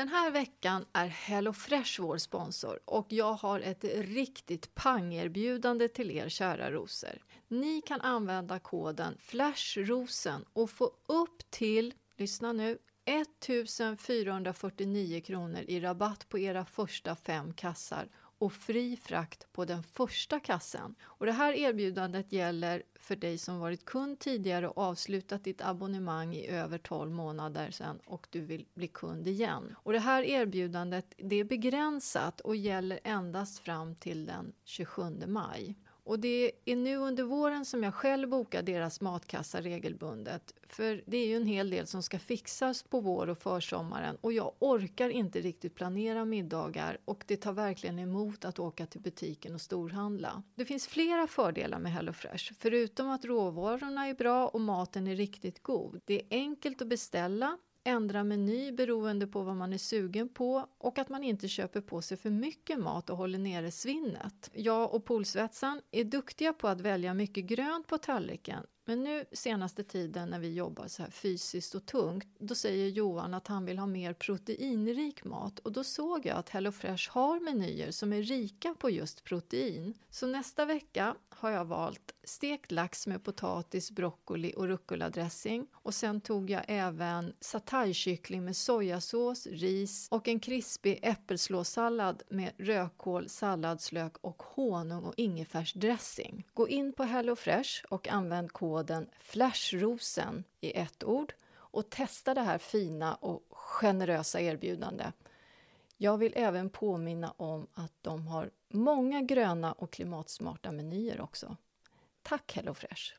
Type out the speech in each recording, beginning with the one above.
Den här veckan är HelloFresh vår sponsor och jag har ett riktigt pangerbjudande till er kära rosor. Ni kan använda koden FLASHROSEN och få upp till, lyssna nu, 1449 kronor i rabatt på era första fem kassar och fri frakt på den första kassen. Och det här erbjudandet gäller för dig som varit kund tidigare och avslutat ditt abonnemang i över 12 månader sedan och du vill bli kund igen. Och det här erbjudandet det är begränsat och gäller endast fram till den 27 maj. Och det är nu under våren som jag själv bokar deras matkassa regelbundet. För det är ju en hel del som ska fixas på vår och försommaren och jag orkar inte riktigt planera middagar och det tar verkligen emot att åka till butiken och storhandla. Det finns flera fördelar med HelloFresh, förutom att råvarorna är bra och maten är riktigt god. Det är enkelt att beställa ändra meny beroende på vad man är sugen på och att man inte köper på sig för mycket mat och håller nere svinnet. Jag och Polsvetsan är duktiga på att välja mycket grönt på tallriken men nu senaste tiden när vi jobbar så här fysiskt och tungt, då säger Johan att han vill ha mer proteinrik mat och då såg jag att HelloFresh har menyer som är rika på just protein. Så nästa vecka har jag valt stekt lax med potatis, broccoli och rucola-dressing och sen tog jag även sataykyckling med sojasås, ris och en krispig äppelslåssallad med rödkål, salladslök och honung och ingefärsdressing. Gå in på HelloFresh och använd koden FLASHROSEN i ett ord och testa det här fina och generösa erbjudandet. Jag vill även påminna om att de har många gröna och klimatsmarta menyer också. Tack HelloFresh!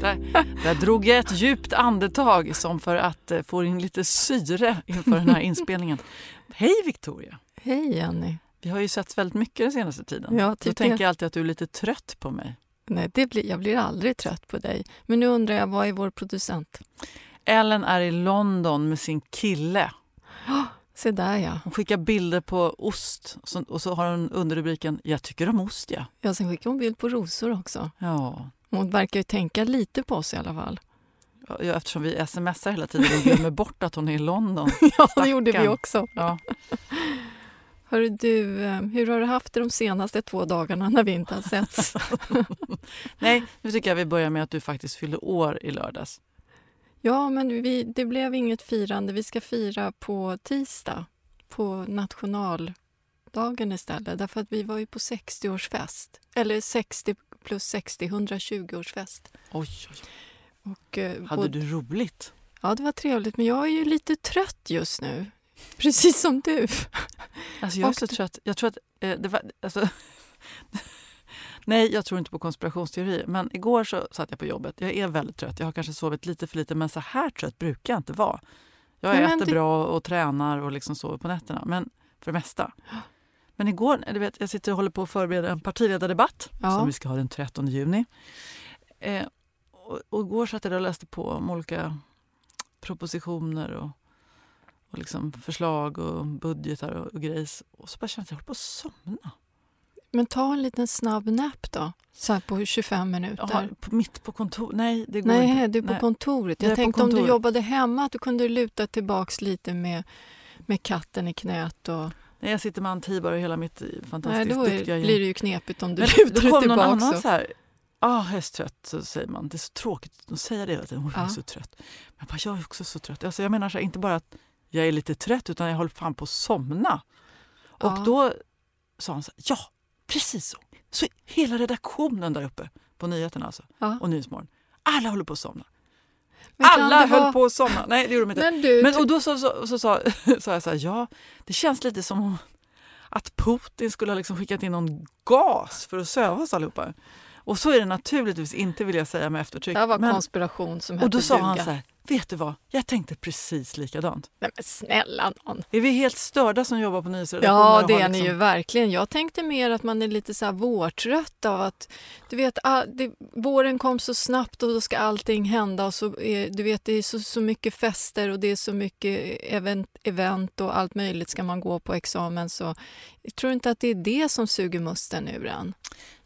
Där, där drog jag ett djupt andetag som för att eh, få in lite syre inför den här inspelningen. Hej Victoria! Hej Jenny! Vi har ju sett väldigt mycket den senaste tiden. Ja, Då tänker jag alltid att du är lite trött på mig. Nej, det blir, jag blir aldrig trött på dig. Men nu undrar jag, vad är vår producent? Ellen är i London med sin kille. Se där ja. Hon skickar bilder på ost och så har hon underrubriken “Jag tycker om ost, ja”. Jag sen skickar hon bild på rosor också. Ja, Hon verkar ju tänka lite på oss i alla fall. ja, eftersom vi smsar hela tiden och glömmer bort att hon är i London. Ja, det gjorde vi också. Ja. Hörru du, eh, hur har du haft det de senaste två dagarna när vi inte har setts? Nej, nu tycker jag vi börjar med att du faktiskt fyllde år i lördags. ja, men vi, det blev inget firande. Vi ska fira på tisdag, på nationaldagen istället. Därför att vi var ju på 60-årsfest. Eller 60 plus 60, 120-årsfest. Oj, oj. Och, eh, Hade både- du roligt? Ja, det var trevligt. Men jag är ju lite trött just nu. Precis som du. Alltså jag är så trött. Jag tror att eh, det var... Alltså, nej, jag tror inte på konspirationsteorier. Men igår så satt jag på jobbet. Jag är väldigt trött. Jag har kanske sovit lite för lite, men så här trött brukar jag inte vara. Jag Nej, äter det- bra och tränar och liksom sover på nätterna. Men för det mesta. Men igår, du vet, jag sitter och håller på att förbereda en partiledardebatt Ja. som vi ska ha den 13 juni. Eh, och, och igår satt jag och läste på om olika propositioner och, och liksom förslag och budgetar och, och grejs. Och så bara kände jag att jag höll på att somna. Men ta en liten snabb nap då, så här på 25 minuter. Jaha, på, mitt på kontor? Nej, det går Nej, inte. du är på Nej. kontoret. Jag Jag tänkte om du kontoret. jobbade hemma att du kunde luta tillbaks lite med, med katten i knät. Och, Nej, jag sitter med Antibar och hela mitt nej, fantastiskt då är, duktiga gäng. blir det ju knepigt om du Men lutar dig tillbaks. annan och- så här, ah, jag är så trött, så säger man. Det är så tråkigt att säga det hela tiden. Hon är Ja. så trött. Men jag, bara, jag är också så trött. Alltså, jag menar så här, inte bara att jag är lite trött utan jag håller fan på att somna. Och Ja. då sa han så här, ja, precis så. Så hela redaktionen där uppe på nyheterna alltså, Ja. och Nyhetsmorgon. Alla håller på att somna. Alla höll på att somna. Nej, det gjorde de inte. Men du, Men, och då så, så, så, sa jag så här, ja, det känns lite som om att Putin skulle ha liksom skickat in någon gas för att söva oss allihopa. Och så är det naturligtvis inte vill jag säga med eftertryck. det här var Men- konspiration som och då hette sa han så här, vet du vad, jag tänkte precis likadant. Nej men snälla nån. Är vi helt störda som jobbar på nyhetsredaktioner? Ja, det är ni liksom- ju verkligen. Jag tänkte mer att man är lite så här vårtrött av att du vet, all, det, våren kom så snabbt och då ska allting hända och så är, du vet, det är så, så mycket fester och det är så mycket event, event och allt möjligt ska man gå på examen så jag tror inte att det är det som suger musten ur en.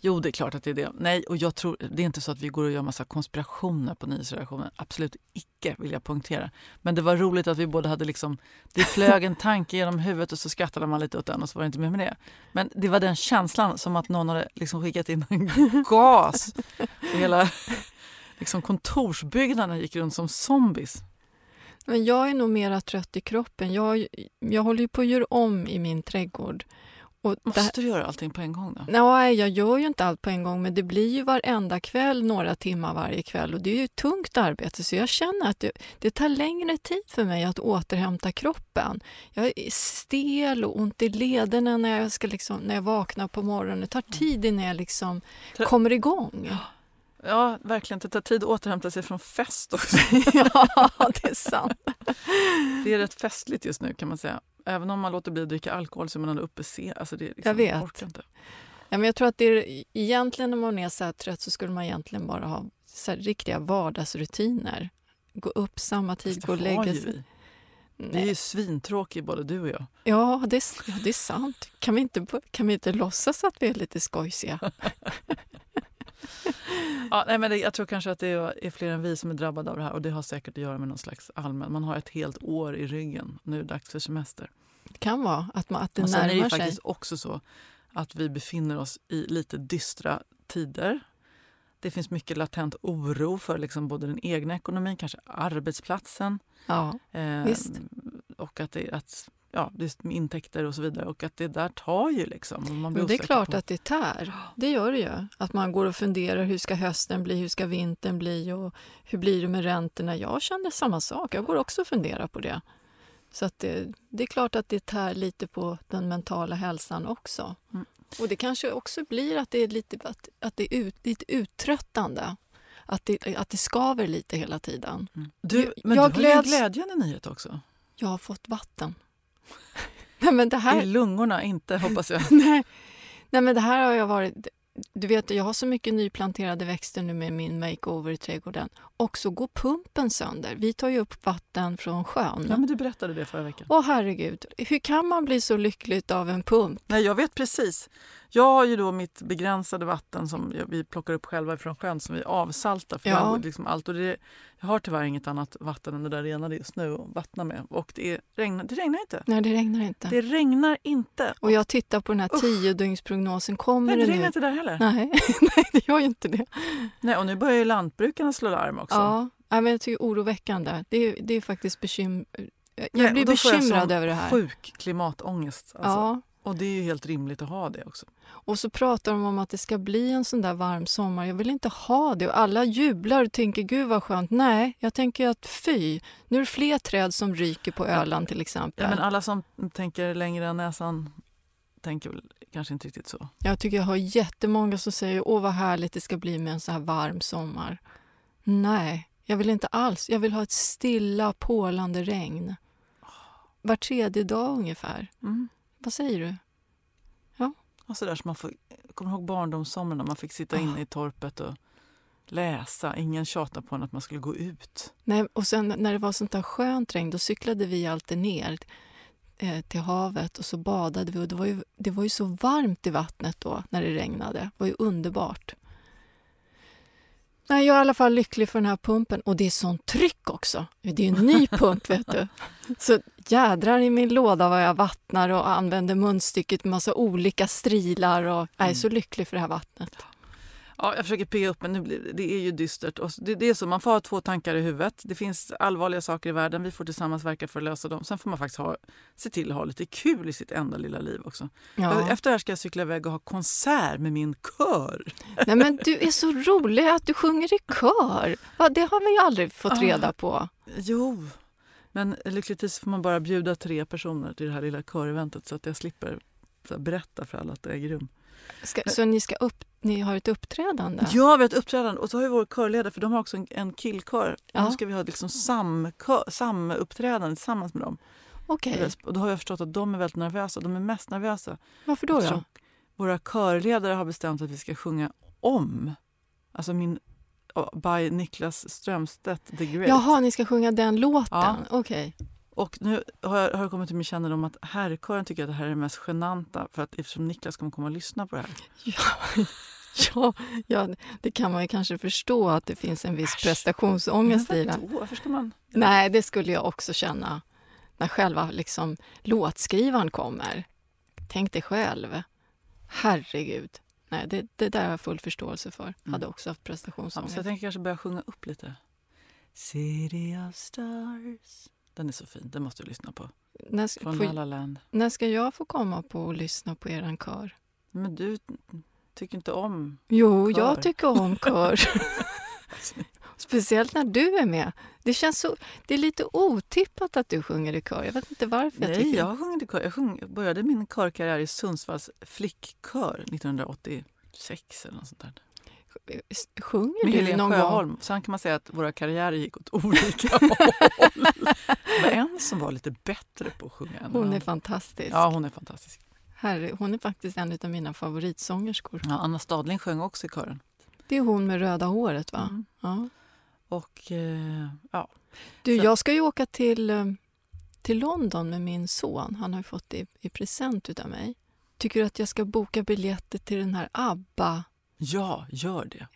Jo, det är klart att det är det. Nej, och jag tror, det är inte så att vi går och gör massa konspirationer på nyhetsredaktionen. Absolut icke, vill jag punktera. Men det var roligt att vi båda hade liksom, det flög en tanke genom huvudet och så skrattade man lite åt den och så var det inte mer med det. Men det var den känslan som att någon hade liksom skickat in en gas. Och hela liksom kontorsbyggnaden gick runt som zombies. Men jag är nog mera trött i kroppen. Jag, jag håller ju på att göra om i min trädgård. Och Måste du göra allting på en gång då? Nej, jag gör ju inte allt på en gång men det blir ju varenda kväll några timmar varje kväll och det är ju tungt arbete så jag känner att det, det tar längre tid för mig att återhämta kroppen. Jag är stel och ont i lederna när jag, ska liksom, när jag vaknar på morgonen. Det tar tid innan jag liksom Tra- kommer igång. Ja, verkligen. Det tar tid att återhämta sig från fest också. ja, det är sant. Det är rätt festligt just nu kan man säga. Även om man låter bli att dricka alkohol så är man ändå uppe sent. Alltså det är liksom, Jag vet. orkar inte. Ja, men jag tror att det är, egentligen när man är så här trött så skulle man egentligen bara ha så riktiga vardagsrutiner. Gå upp samma tid, gå och det lägga sig. vi. Vi är Nej. ju svintråkiga både du och jag. Ja det, är, ja, det är sant. Kan vi, inte, kan vi inte låtsas att vi är lite skojsiga? Ja, nej, men det, jag tror kanske att det är fler än vi som är drabbade av det här och det har säkert att göra med någon slags allmän... Man har ett helt år i ryggen. Nu är det dags för semester. Det kan vara att, man, att det och sen är det närmar sig. faktiskt också så att vi befinner oss i lite dystra tider. Det finns mycket latent oro för liksom både den egna ekonomin, kanske arbetsplatsen. Ja, Eh, Visst. Och att det, att, ja, intäkter och så vidare. Och att det där tar ju liksom. Man blir det är klart på- att det tär. Det gör det ju. Att man går och funderar hur ska hösten bli, hur ska vintern bli och hur blir det med räntorna? Jag känner samma sak. Jag går också och funderar på det. Så att det, det är klart att det tär lite på den mentala hälsan också. Mm. Och det kanske också blir att det är lite, att, att det är ut, lite uttröttande. Att det, att det skaver lite hela tiden. Mm. Du, men jag du har ju en gläds- glädjande nyhet också. Jag har fått vatten. Nej, men det här... I lungorna, inte hoppas jag. Nej. Nej, men det här har jag varit... Du vet, jag har så mycket nyplanterade växter nu med min makeover i trädgården. Och så går pumpen sönder. Vi tar ju upp vatten från sjön. Ja, men du berättade det förra veckan. Åh herregud, hur kan man bli så lycklig av en pump? Nej, jag vet precis. Jag har ju då mitt begränsade vatten som vi plockar upp själva från sjön som vi avsaltar. För Ja. liksom allt, och det, jag har tyvärr inget annat vatten än det där renade just nu att vattna med. Och det regnar, det regnar inte. Nej, det regnar inte. Det regnar inte. Och jag tittar på den här tiodygnsprognosen. Kommer Nej, det det regnar nu? inte där heller. Nej, nej, det gör ju inte det. Nej, och nu börjar ju lantbrukarna slå larm också. Ja, ja, men jag tycker oroväckande. Det är, det är faktiskt bekym... Jag Nej, blir jag bekymrad sån över det här. Sjuk klimatångest. Alltså. Ja, Och det är ju helt rimligt att ha det också. och så pratar de om att det ska bli en sån där varm sommar. Jag vill inte ha det. Och alla jublar och tänker gud vad skönt. Nej, jag tänker att fy, nu är det fler träd som ryker på Öland till exempel. Ja, men alla som tänker längre än näsan tänker väl kanske inte riktigt så. Jag tycker jag har jättemånga som säger åh vad härligt det ska bli med en så här varm sommar. Nej, jag vill inte alls. Jag vill ha ett stilla pålande regn. Var tredje dag ungefär. Mm. Vad säger du? Och så där som man får, kommer ihåg barndomssommaren när man fick sitta Ah. inne i torpet och läsa. Ingen tjatade på en att man skulle gå ut. Nej, och sen när det var sånt där skönt regn då cyklade vi alltid ner eh, till havet och så badade vi. Och det, var ju, det var ju så varmt i vattnet då när det regnade. Det var ju underbart. Nej, jag är i alla fall lycklig för den här pumpen. Och det är sånt tryck också. Det är en ny pump, vet du. Så jädrar i min låda vad jag vattnar och använder munstycket med massa olika strilar. Och jag är så lycklig för det här vattnet. Ja, jag försöker pigga upp men nu blir det, är ju dystert. Och det, det är så, man får ha två tankar i huvudet. Det finns allvarliga saker i världen. Vi får tillsammans verka för att lösa dem. Sen får man faktiskt ha, se till att ha lite kul i sitt enda lilla liv också. Ja. Efter det här ska jag cykla iväg och ha konsert med min kör. Nej, men du är så rolig att du sjunger i kör. Va, det har vi ju aldrig fått reda på. Jo, men lyckligtvis får man bara bjuda tre personer till det här lilla köreventet så att jag slipper berätta för alla att det äger rum. Ska, så ni, ska upp, ni har ett uppträdande? Ja, vi har ett uppträdande och så har vi vår körledare för de har också en, en killkör. Ja. Nu ska vi ha liksom samkör, samuppträdande tillsammans med dem. Okej, Och då har jag förstått att de är väldigt nervösa. De är mest nervösa varför då? då? våra körledare har bestämt att vi ska sjunga om. Alltså min by Niklas Strömstedt the Great. Jaha, ni ska sjunga den låten? Ja. Okej. Och nu har, jag, har det kommit till min kännedom att herrkören tycker att det här är det mest genanta för att eftersom Niklas kommer komma och lyssna på det här. Ja, ja, ja, det kan man ju kanske förstå att det finns en viss prestationsångest i det. Varför ska man... Nej, det skulle jag också känna när själva liksom, låtskrivaren kommer. Tänk dig själv. Herregud. Nej, det, det där har jag full förståelse för. Hade också haft Ja, prestationsångest. så jag tänker kanske börja sjunga upp lite. City of stars. Den är så fin, den måste du lyssna på. när, ska- Från får- La La Land. när ska jag få komma på och lyssna på eran kör? Men du tycker inte om... Jo, Kör. jag tycker om kör. Speciellt när du är med. Det känns så, det är lite otippat att du sjunger i kör. Jag vet inte varför jag Nej, tycker jag, har sjungit i kör. jag sjung, började min körkarriär i Sundsvalls flickkör 1986 eller något sånt där. Sjunger Med du Helene någon gång? Sjöholm. Sen kan man säga att våra karriärer gick åt olika håll. Det var en som var lite bättre på att sjunga än Hon är fantastisk. Ja, hon är fantastisk. Herre, hon är faktiskt en av mina favoritsångerskor. Ja, Anna Stadling sjöng också i kören. Det är hon med röda håret, va? Mm. Ja. Och eh, ja, Du, Så- jag ska ju åka till, eh, till London med min son. Han har ju fått det i, i present utav mig. Tycker du att jag ska boka biljetter till den här ABBA? Ja, gör det.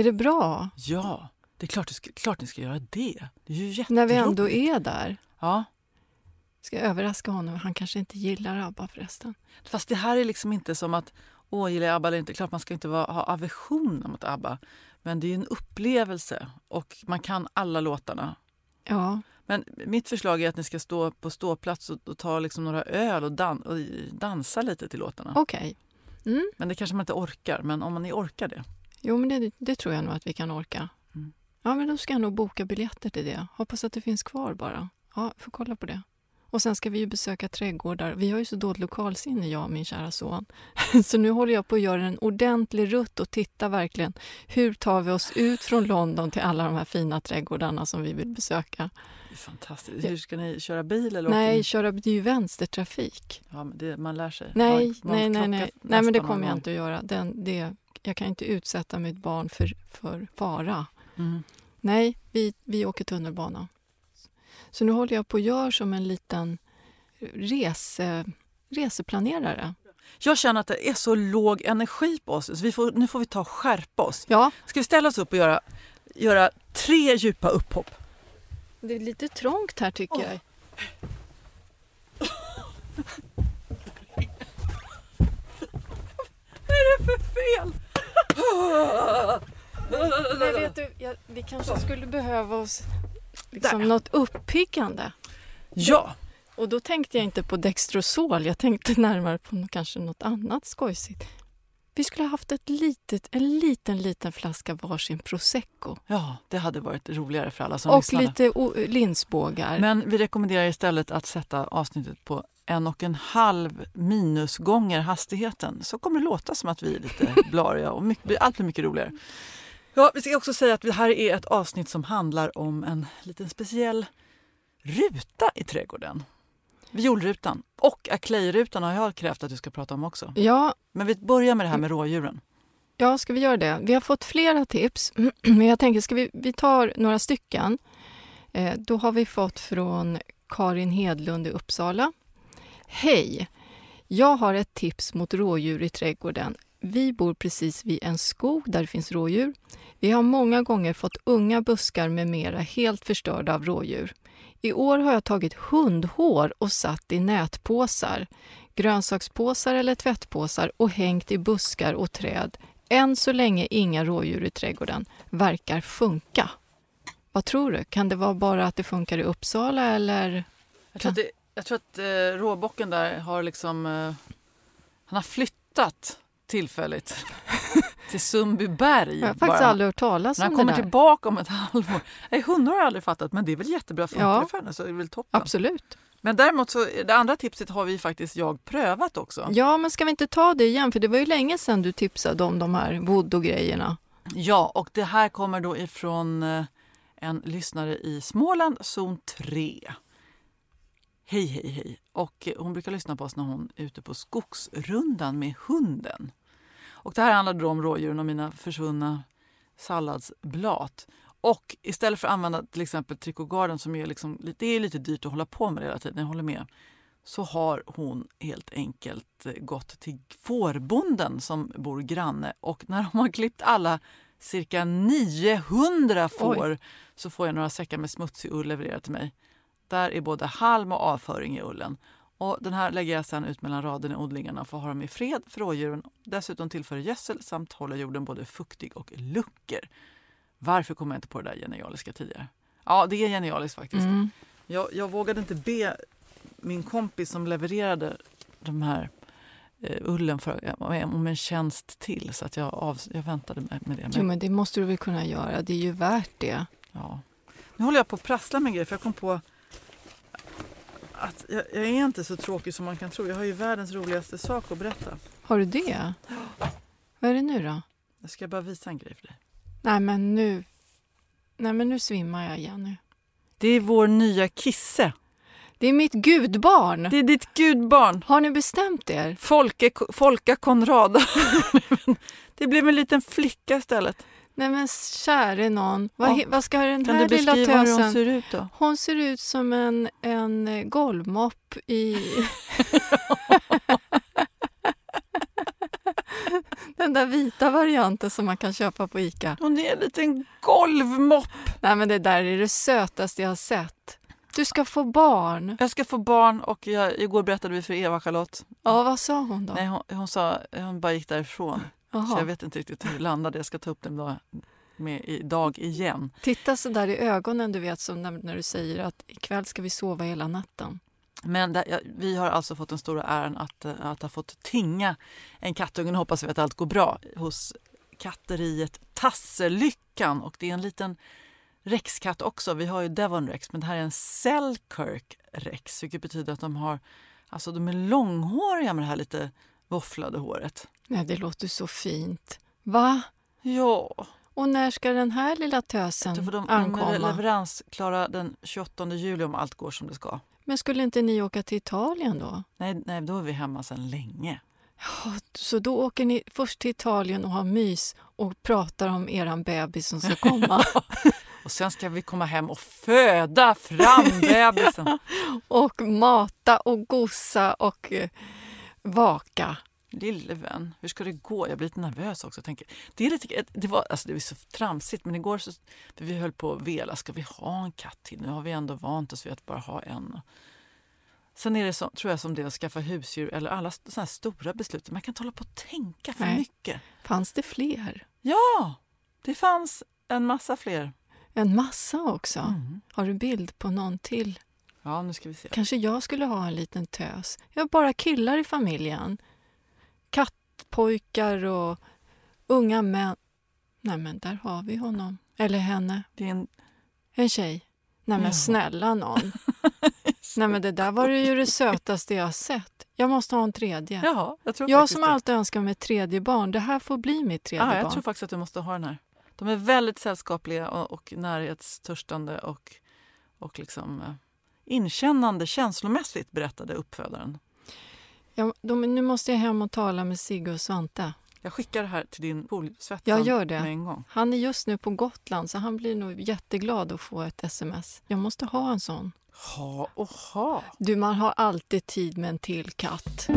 Är det bra? Ja, det är klart, ska, klart ni ska göra det. Det är ju jätteroligt. När vi ändå är där. Ja, Ska jag överraska honom? Han kanske inte gillar ABBA förresten. fast det här är liksom inte som att åh, gillar jag ABBA eller inte? Klart man ska inte vara, ha aversion mot ABBA. Men det är en upplevelse och man kan alla låtarna. Ja, Men mitt förslag är att ni ska stå på ståplats och, och ta liksom några öl och, dan- och dansa lite till låtarna. okej. Mm. Men det kanske man inte orkar, men om man ni orkar det. Jo, men det, det tror jag nog att vi kan orka. Mm. Ja, men då ska jag nog boka biljetter till det. Hoppas att det finns kvar bara. Ja, får kolla på det. Och sen ska vi ju besöka trädgårdar. Vi har ju så dåligt lokalsinne, jag och min kära son. Så nu håller jag på att göra en ordentlig rutt och titta verkligen. Hur tar vi oss ut från London till alla de här fina trädgårdarna som vi vill besöka? Det är fantastiskt. Hur ska ni köra bil? Eller Nej, köra, det är ju vänstertrafik. Ja, men det, man lär sig. Nej, Ha en nej, nej, nej. Nej, men det kommer jag inte att göra. Den, det, jag kan inte utsätta mitt barn för, för fara. Mm. Nej, vi, vi åker tunnelbana. Så nu håller jag på att göra som en liten rese, reseplanerare. Jag känner att det är så låg energi på oss. Så får, nu får vi ta och skärpa oss. Ja, Ska vi ställa oss upp och göra, göra tre djupa upphopp? Det är lite trångt här tycker jag. Vad är det för fel? Nej, vet du, jag, vi kanske skulle behöva oss liksom Där. något uppiggande. Ja, Och då tänkte jag inte på Dextrosol, jag tänkte närmare på kanske något annat skojsigt. Vi skulle ha haft ett litet, en liten, liten flaska varsin prosecco. ja, det hade varit roligare för alla som Och lyssnade. lite linsbågar. Men vi rekommenderar istället att sätta avsnittet på en och en halv minus gånger hastigheten. Så kommer det låta som att vi är lite blariga och mycket, allt blir mycket roligare. Ja, vi ska också säga att det här är ett avsnitt som handlar om en liten speciell ruta i trädgården. Violrutan och Aclay-rutan har jag krävt att du ska prata om också. Ja, Men vi börjar med det här med rådjuren. Ja, ska vi göra det? Vi har fått flera tips, men jag tänker, ska vi, vi tar några stycken. Eh, då har vi fått från Karin Hedlund i Uppsala. Hej! Jag har ett tips mot rådjur i trädgården. Vi bor precis vid en skog där det finns rådjur. Vi har många gånger fått unga buskar med mera helt förstörda av rådjur. I år har jag tagit hundhår och satt i nätpåsar, grönsakspåsar eller tvättpåsar och hängt i buskar och träd. Än så länge inga rådjur i trädgården. Verkar funka. Vad tror du? Kan det vara bara att det funkar i Uppsala eller? Jag tror att, det, jag tror att eh, råbocken där har liksom... Eh, han har flyttat tillfälligt till Sundbyberg. Jag har faktiskt bara. aldrig hört talas om han det kommer där. tillbaka om ett halvår. Nej, hundar har jag aldrig fattat, men det är väl jättebra. Funkar Ja. för henne så är det väl toppen. Absolut. Men däremot så, det andra tipset har vi faktiskt jag prövat också. Ja, men ska vi inte ta det igen? För det var ju länge sedan du tipsade om de här voodoo-grejerna. Ja, och det här kommer då ifrån eh, en lyssnare i Småland, zon 3. Hej, hej, hej. Och eh, hon brukar lyssna på oss när hon är ute på skogsrundan med hunden. Och det här handlar då om rådjuren och mina försvunna salladsblat. Och istället för att använda till exempel Tricogarden som är, liksom, det är lite dyrt att hålla på med hela tiden, jag håller med. Så har hon helt enkelt eh, gått till fårbonden som bor granne och när de har klippt alla cirka 900 får så får jag några säckar med smutsig ull levererat till mig. Där är både halm och avföring i ullen. Och den här lägger jag sen ut mellan raderna i odlingarna för att ha dem i fred för rådjuren. Dessutom tillför gödsel samt håller jorden både fuktig och lucker. Varför kom jag inte på det där genialiska tidigare? Ja, det är genialiskt faktiskt. Mm. Jag, jag vågade inte be min kompis som levererade de här eh, ullen för, om en tjänst till så att jag, av, jag väntade med, med det. Jo, men det måste du väl kunna göra. Det är ju värt det. Ja. Nu håller jag på att prassla med en grej för jag kom på att jag, jag är inte så tråkig som man kan tro. Jag har ju världens roligaste sak att berätta. Har du det? Vad är det nu då? Jag ska bara visa en grej för dig. Nej, men nu... Nej, men nu svimmar jag igen nu. Det är vår nya Kisse. Det är mitt gudbarn! Det är ditt gudbarn. Har ni bestämt er? Folke, Folka Konrada. det blev en liten flicka istället. Nej men käre någon. Vad, Ja. vad ska den Kan här du lilla beskriva hur tösen... hon ser ut då? Hon ser ut som en, en eh, golvmopp i... Den där vita varianten som man kan köpa på Ica. Hon är en liten golvmopp. Nej men det där är det sötaste jag har sett. Du ska få barn. Jag ska få barn och jag, igår berättade vi för Eva-Charlotte. Ja, vad sa hon då? Nej, hon, hon sa hon bara gick därifrån. Så Jaha. jag vet inte riktigt hur det landade. Jag ska ta upp den då med idag igen. Titta så där i ögonen, du vet, som när, du säger att ikväll ska vi sova hela natten. Men där, vi har alltså fått den stora äran att, eh, att ha fått tinga en kattunge. Nu hoppas vi att allt går bra hos katteriet Tasselyckan. Och det är en liten rexkatt också. Vi har ju Devon Rex, men det här är en Selkirk Rex. Vilket betyder att de har alltså de är långhåriga med det här lite våfflade håret. Nej, det låter så fint. Va? Ja, Och när ska den här lilla tösen då får de, de är ankomma? leveransklara den 28 juli om allt går som det ska. Men skulle inte ni åka till Italien då? Nej, nej då är vi hemma sedan länge. Ja, Så då åker ni först till Italien och har mys och pratar om eran bebis som ska komma. Och sen ska vi komma hem och föda fram bebisen. och mata och gossa och eh, vaka. Lille vän, hur ska det gå? Jag blir lite nervös också. Tänker, det, är lite, det, var, alltså det var så tramsigt, men igår så, vi höll på att vela. Ska vi ha en katt till? Nu har vi ändå vant oss vid att bara ha en. Sen är det så, tror jag som det att skaffa husdjur eller alla såna här stora beslut. Man kan inte hålla på och tänka för Nej. mycket. Fanns det fler? Ja, det fanns en massa fler. En massa också. Mm. Har du bild på någon till? Ja, nu ska vi se. Kanske jag skulle ha en liten tös. Jag har bara killar i familjen. Kattpojkar och unga män. Nej men där har vi honom. Eller henne. Det är en, En tjej. Nej men Ja. snälla någon. Nej men det där var ju det sötaste jag har sett. Jag måste ha en tredje. jaha, jag tror jag som det. alltid önskar mig ett tredje barn. Det här får bli mitt tredje jag barn. tror faktiskt att du måste ha den här. De är väldigt sällskapliga och, och närhetstörstande och, och liksom, eh, inkännande känslomässigt, berättade uppfödaren. Ja, de, nu måste jag hem och tala med Sigge och Svante. Jag skickar det här till din polsvetsare Jag gör det. med en gång. Han är just nu på Gotland så han blir nog jätteglad att få ett sms. Jag måste ha en sån. Ha och ha. Du, man har alltid tid med en till katt.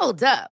Hold up.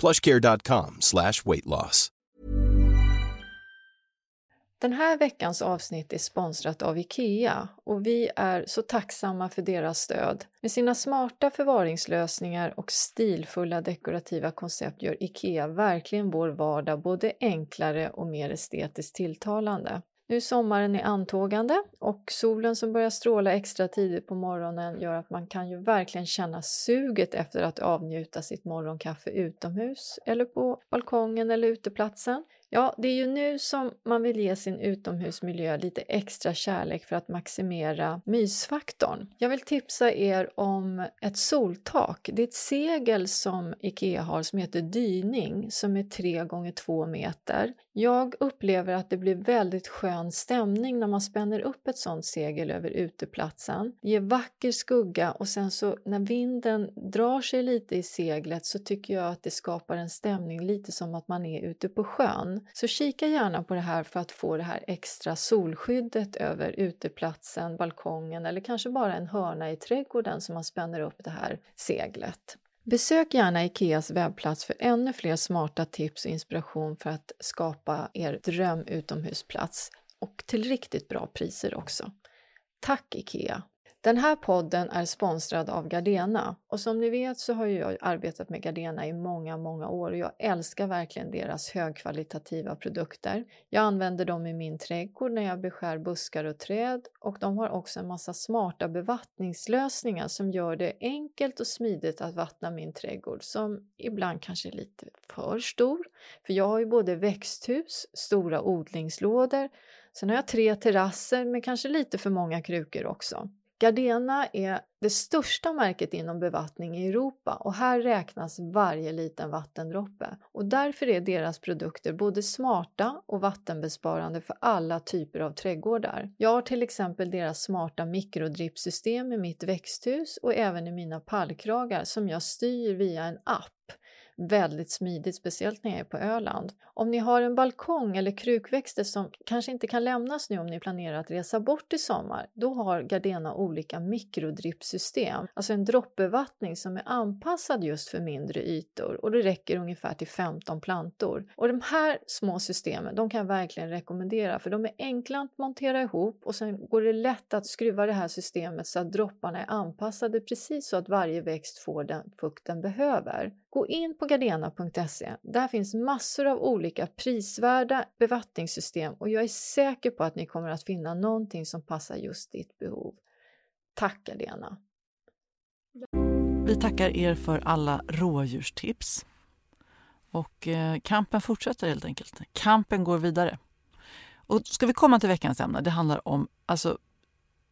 plushcare.com slash weight loss. Den här veckans avsnitt är sponsrat av IKEA och vi är så tacksamma för deras stöd. Med sina smarta förvaringslösningar och stilfulla dekorativa koncept gör IKEA verkligen vår vardag både enklare och mer estetiskt tilltalande. Nu är sommaren i antågande och solen som börjar stråla extra tidigt på morgonen gör att man kan ju verkligen känna suget efter att avnjuta sitt morgonkaffe utomhus eller på balkongen eller uteplatsen. Ja, det är ju nu som man vill ge sin utomhusmiljö lite extra kärlek för att maximera mysfaktorn. Jag vill tipsa er om ett soltak. Det är ett segel som IKEA har som heter dyning som är 3 gånger 2 meter. Jag upplever att det blir väldigt skön stämning när man spänner upp ett sånt segel över uteplatsen. Det ger vacker skugga och sen så när vinden drar sig lite i seglet så tycker jag att det skapar en stämning lite som att man är ute på sjön. Så kika gärna på det här för att få det här extra solskyddet över uteplatsen, balkongen eller kanske bara en hörna i trädgården som man spänner upp det här seglet. Besök gärna Ikeas webbplats för ännu fler smarta tips och inspiration för att skapa er dröm utomhusplats och till riktigt bra priser också. Tack Ikea! Den här podden är sponsrad av Gardena och som ni vet så har jag arbetat med Gardena i många, många år och jag älskar verkligen deras högkvalitativa produkter. Jag använder dem i min trädgård när jag beskär buskar och träd och de har också en massa smarta bevattningslösningar som gör det enkelt och smidigt att vattna min trädgård som ibland kanske är lite för stor. För jag har ju både växthus, stora odlingslådor, sen har jag tre terrasser med kanske lite för många krukor också. Gardena är det största märket inom bevattning i Europa och här räknas varje liten vattendroppe. Och därför är deras produkter både smarta och vattenbesparande för alla typer av trädgårdar. Jag har till exempel deras smarta mikrodrippsystem i mitt växthus och även i mina pallkragar som jag styr via en app väldigt smidigt, speciellt när jag är på Öland. Om ni har en balkong eller krukväxter som kanske inte kan lämnas nu om ni planerar att resa bort i sommar, då har Gardena olika mikrodrippsystem, alltså en droppbevattning som är anpassad just för mindre ytor och det räcker ungefär till 15 plantor. Och de här små systemen, de kan jag verkligen rekommendera för de är enkla att montera ihop och sen går det lätt att skruva det här systemet så att dropparna är anpassade precis så att varje växt får den fukt den behöver. Gå in på gardena.se. Där finns massor av olika prisvärda bevattningssystem och jag är säker på att ni kommer att finna någonting som passar just ditt behov. Tack Gardena! Vi tackar er för alla rådjurstips. Och eh, kampen fortsätter helt enkelt. Kampen går vidare. Och ska vi komma till veckans ämne? Det handlar om alltså,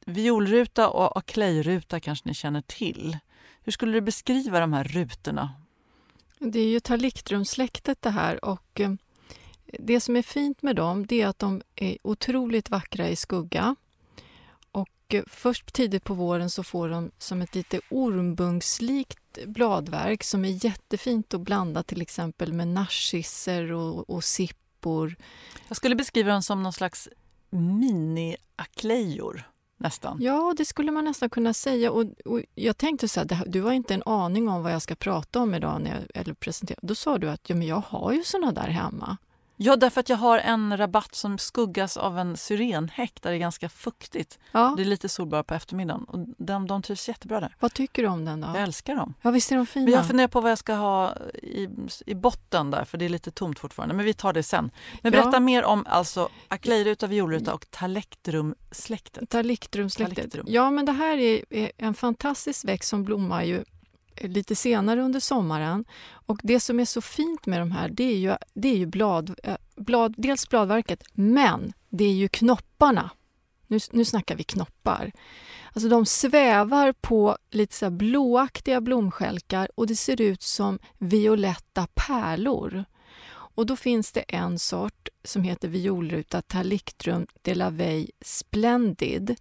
violruta och aklejruta kanske ni känner till. Hur skulle du beskriva de här rutorna det är ju talictrumsläktet det här och eh, det som är fint med dem det är att de är otroligt vackra i skugga. Och eh, först tidigt på våren så får de som ett lite ormbunkslikt bladverk som är jättefint att blanda till exempel med narcisser och, och sippor. Jag skulle beskriva dem som någon slags mini-aklejor nästan. Ja, det skulle man nästan kunna säga. Och, och jag tänkte så här, du har inte en aning om vad jag ska prata om idag när jag eller presentera. Då sa du att ja, men jag har ju såna där hemma. Ja, därför att jag har en rabatt som skuggas av en syrenhäck där det är ganska fuktigt. Ja. Det är lite sol bara på eftermiddagen. Och de, de trivs jättebra där. Vad tycker du om den då? Jag älskar dem. Ja, visst är de fina? Men jag funderar på vad jag ska ha i, i botten där, för det är lite tomt fortfarande. Men vi tar det sen. Men berätta Ja. mer om alltså aklejruta, violruta och talectrumsläktet. Talictrumsläktet. Talictrum. Ja, men det här är, är en fantastisk växt som blommar ju lite senare under sommaren. Och Det som är så fint med de här det är ju, det är ju blad, eh, blad, dels bladverket, men det är ju knopparna. Nu, nu snackar vi knoppar. Alltså de svävar på lite så här blåaktiga blomstjälkar och det ser ut som violetta pärlor. Och då finns det en sort som heter violruta Talictrum de la Veille Splendid.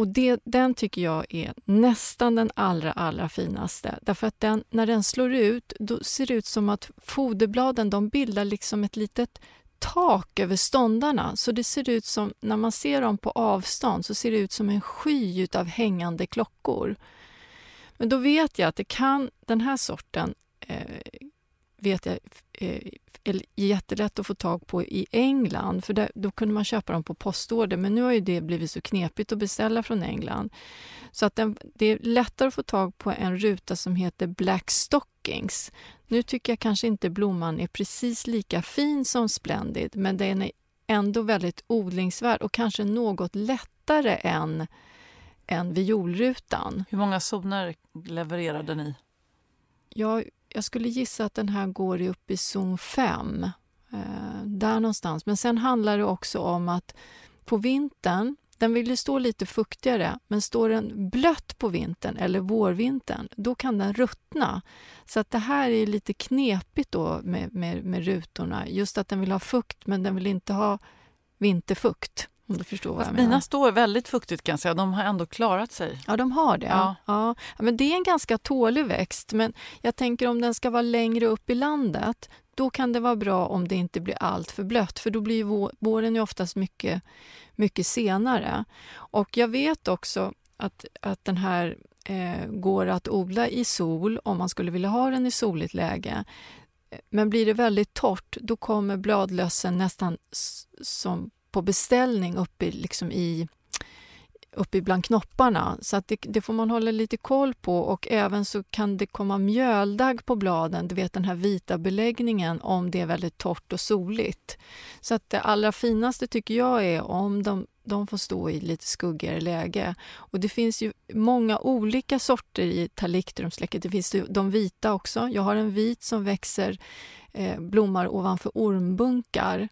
Och det, den tycker jag är nästan den allra, allra finaste. Därför att den, när den slår ut, då ser det ut som att foderbladen de bildar liksom ett litet tak över ståndarna. Så det ser ut som, när man ser dem på avstånd, så ser det ut som en sky av hängande klockor. Men då vet jag att det kan, den här sorten eh, vet jag eh, är jättelätt att få tag på i England, för där, då kunde man köpa dem på postorder. Men nu har ju det blivit så knepigt att beställa från England. Så att den, det är lättare att få tag på en ruta som heter Black Stockings. Nu tycker jag kanske inte blomman är precis lika fin som Splendid, men den är ändå väldigt odlingsvärd och kanske något lättare än, än violrutan. Hur många zoner levererade ni? Jag, jag skulle gissa att den här går upp i zon 5. Eh, där någonstans. Men sen handlar det också om att på vintern, den vill ju stå lite fuktigare, men står den blött på vintern eller vårvintern, då kan den ruttna. Så att det här är lite knepigt då med, med, med rutorna. Just att den vill ha fukt, men den vill inte ha vinterfukt. Om du förstår vad jag Fast menar. mina står väldigt fuktigt kan jag säga. De har ändå klarat sig. Ja, de har det. Ja. Ja. Men det är en ganska tålig växt, men jag tänker om den ska vara längre upp i landet, då kan det vara bra om det inte blir allt för blött, för då blir våren ju oftast mycket, mycket senare. Och jag vet också att, att den här eh, går att odla i sol om man skulle vilja ha den i soligt läge. Men blir det väldigt torrt, då kommer bladlössen nästan som på beställning uppe, i, liksom i uppe bland knopparna. Så att det, det får man hålla lite koll på och även så kan det komma mjöldagg på bladen, du vet den här vita beläggningen om det är väldigt torrt och soligt. Så att det allra finaste tycker jag är om de, de får stå i lite skuggigare läge. Och det finns ju många olika sorter i talictrumsläcket. Det finns de vita också. Jag har en vit som växer, eh, blommar ovanför ormbunkar.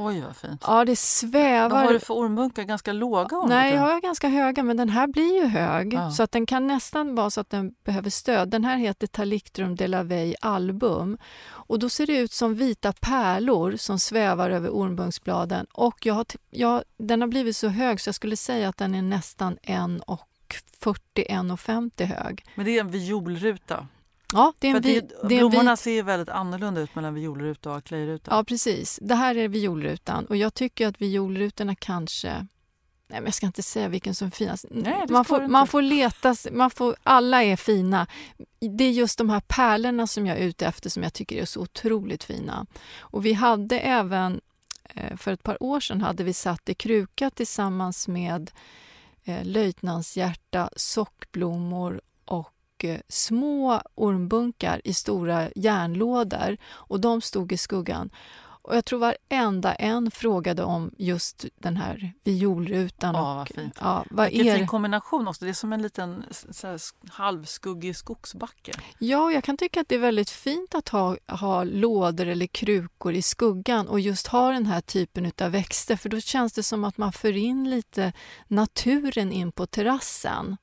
Oj, vad fint. Ja, det Vad svävar. har du för ormbunkar? Ganska låga ormbukar? Nej, jag har ganska höga, men den här blir ju hög. Ja. Så att den kan nästan vara så att den behöver stöd. Den här heter Talictrum de la Veille album. Och då ser det ut som vita pärlor som svävar över ormbunksbladen. Och jag har, jag, den har blivit så hög så jag skulle säga att den är nästan 1,40-1,50 hög. Men det är en violruta. Ja, det är en att det, det blommorna ser ju väldigt annorlunda ut mellan violruta och aklejruta. Ja, precis. Det här är violrutan och jag tycker att violrutorna kanske Nej, men jag ska inte säga vilken som är finast. Nej, man, får, man får leta, man får, alla är fina. Det är just de här pärlorna som jag är ute efter som jag tycker är så otroligt fina. Och vi hade även, eh, för ett par år sedan, hade vi satt i kruka tillsammans med eh, löjtnantshjärta, sockblommor små ormbunkar i stora järnlådor och de stod i skuggan. Och jag tror varenda en frågade om just den här violrutan. Ja, och, vad fint. Ja, vad Vilken är fin kombination också. Det är som en liten så halvskuggig skogsbacke. Ja, jag kan tycka att det är väldigt fint att ha, ha lådor eller krukor i skuggan och just ha den här typen av växter för då känns det som att man för in lite naturen in på terrassen.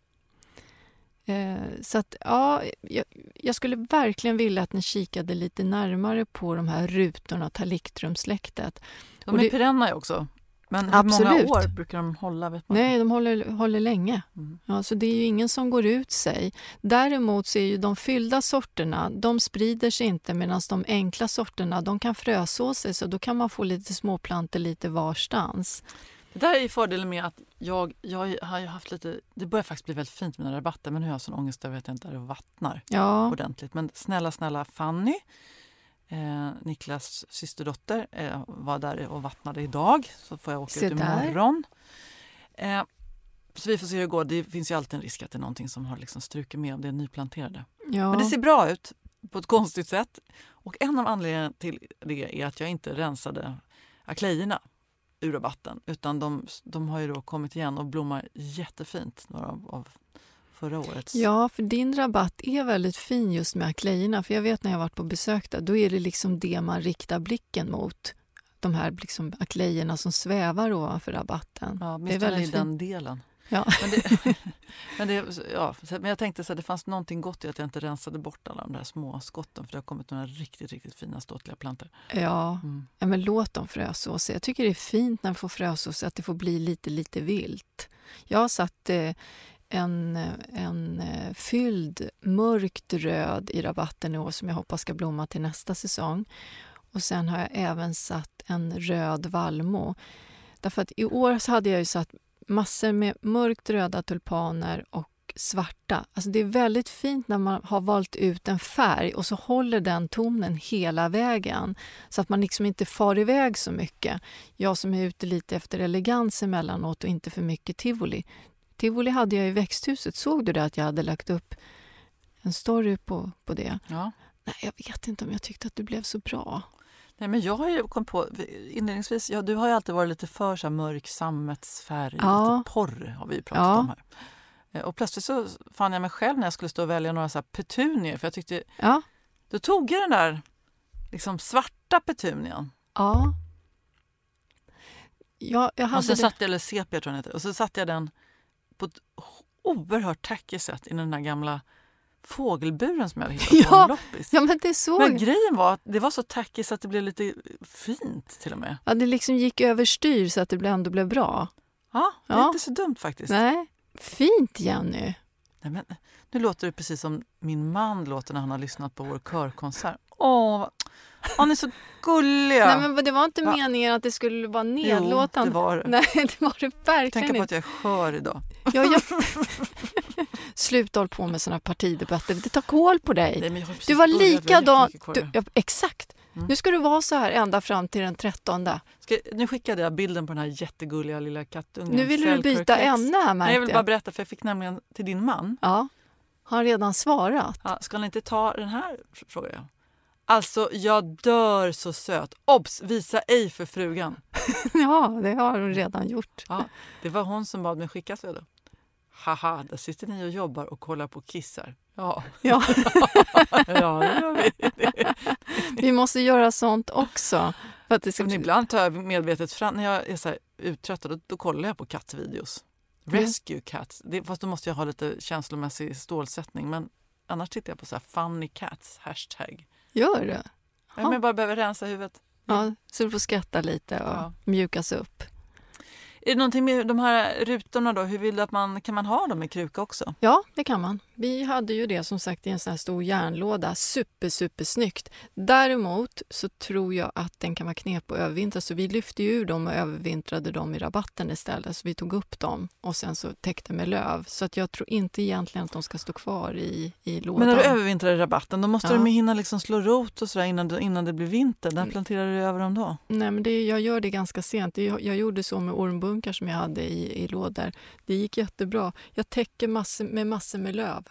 Eh, så att, ja, jag, jag skulle verkligen vilja att ni kikade lite närmare på de här rutorna, talictrumsläktet. De är det- perenna också. Men hur Absolut. många år brukar de hålla? Vet man? Nej, de håller, håller länge. Mm. Ja, så det är ju ingen som går ut sig. Däremot så är ju de fyllda sorterna, de sprider sig inte medan de enkla sorterna, de kan fröså sig så då kan man få lite småplantor lite varstans. Det där är fördelen med att jag, jag har haft lite... Det börjar faktiskt bli väldigt fint med mina rabatter men nu har jag sån ångest över att jag inte är och vattnar Ja, ordentligt. Men snälla, snälla Fanny Eh, Niklas systerdotter eh, var där och vattnade idag, så får jag åka Se ut imorgon. Eh, så vi får se hur det går. Det finns ju alltid en risk att det är någonting som har liksom strukit med om det är nyplanterade. Ja. Men det ser bra ut på ett konstigt sätt. Och en av anledningarna till det är att jag inte rensade aklejorna ur rabatten utan de, de har ju då kommit igen och blommar jättefint, några av, av förra årets. Ja, för din rabatt är väldigt fin just med aklejorna. För jag vet när jag varit på besök där, då är det liksom det man riktar blicken mot. De här liksom aklejorna som svävar ovanför rabatten. Ja, det är åtminstone i väldigt den fint. delen. Ja. Men, det, men, det, ja, men jag tänkte så här, det fanns någonting gott i att jag inte rensade bort alla de där små skotten för det har kommit några riktigt, riktigt fina ståtliga plantor. Ja. Mm. ja, men låt dem frösåsa. Jag tycker det är fint när de får frösåsa, att det får bli lite, lite vilt. Jag har satt eh, en, en eh, fylld mörkt röd i rabatten i år som jag hoppas ska blomma till nästa säsong. Och sen har jag även satt en röd vallmo. Därför att i år så hade jag ju satt massor med mörkt röda tulpaner och svarta. Alltså det är väldigt fint när man har valt ut en färg och så håller den tonen hela vägen så att man liksom inte far iväg så mycket. Jag som är ute lite efter elegans emellanåt och inte för mycket tivoli. Tivoli hade jag i växthuset. Såg du det att jag hade lagt upp en story på, på det? Ja. Nej, jag vet inte om jag tyckte att du blev så bra. Nej, men jag har ju kommit på, inledningsvis, ja, du har ju alltid varit lite för så här, mörk sammetsfärg, Ja. lite porr har vi pratat Ja. om här. Eh, Och plötsligt så fann jag mig själv när jag skulle stå och välja några så petunier för jag tyckte, Ja, då tog jag den där liksom svarta petunian ja. Ja, jag hade och så det. satte jag, eller sepia tror jag den heter, och så satte jag den på ett oerhört tacky sätt i den där gamla fågelburen som jag hade hittat på Ja. en loppis. Ja, men det såg Men grejen var att det var så tacky så att det blev lite fint till och med. Ja, det liksom gick överstyr så att det ändå blev bra. Ja, det är Ja. inte så dumt faktiskt. Nej, fint Jenny. Nej, men, nu låter det precis som min man låter när han har lyssnat på vår körkonsert. Åh, vad- han är så gulliga! Nej, men det var inte Va? meningen att det skulle vara Jo, nedlåtande. det var det. Nej, det var det verkligen Tänk på att jag är skör idag. Ja, jag... Sluta håll på med såna partidebatter. Det tar kål på dig. Nej, Du var likadan. Du, ja, exakt. Mm. Nu ska du vara så här ända fram till den 13. Ska, nu skickade jag bilden på den här jättegulliga lilla kattungen. Nu vill du byta ämne här Nej, jag vill bara berätta, för jag fick nämligen till din man. Ja, har han redan svarat? Ja, ska han inte ta den här? frågar jag. Alltså, jag dör så söt. Obs! Visa ej för frugan. Ja, det har hon redan gjort. Ja, det var hon som bad mig skicka så då. Haha, där sitter ni och jobbar och kollar på kissar. Ja, Ja, ja det gör vi. vi måste göra sånt också. För att det ska Men ibland tar jag medvetet fram, när jag är så här uttröttad, då, då kollar jag på kattvideos. Mm. Rescue cats. Det, fast då måste jag ha lite känslomässig stålsättning. Men annars tittar jag på så här funny cats, hashtag. Gör det? Ja. Men jag bara behöver rensa huvudet. Ja, så du får skratta lite och Ja. mjukas upp. Är det någonting med de här rutorna då? Hur vill du att man, kan man ha dem i kruka också? Ja, det kan man. Vi hade ju det som sagt i en sån här stor järnlåda. Super, super snyggt. Däremot så tror jag att den kan vara knep att övervintra så vi lyfte ju ur dem och övervintrade dem i rabatten istället. Så vi tog upp dem och sen så täckte med löv. Så att jag tror inte egentligen att de ska stå kvar i, i lådan. Men när du övervintrar i rabatten då måste Ja. de ju hinna liksom slå rot och sådär innan, innan det blir vinter. När planterar du över dem då? Nej, men det, jag gör det ganska sent. Det, jag gjorde så med ormbunkar som jag hade i, i lådor. Det gick jättebra. Jag täcker massor med massor med löv.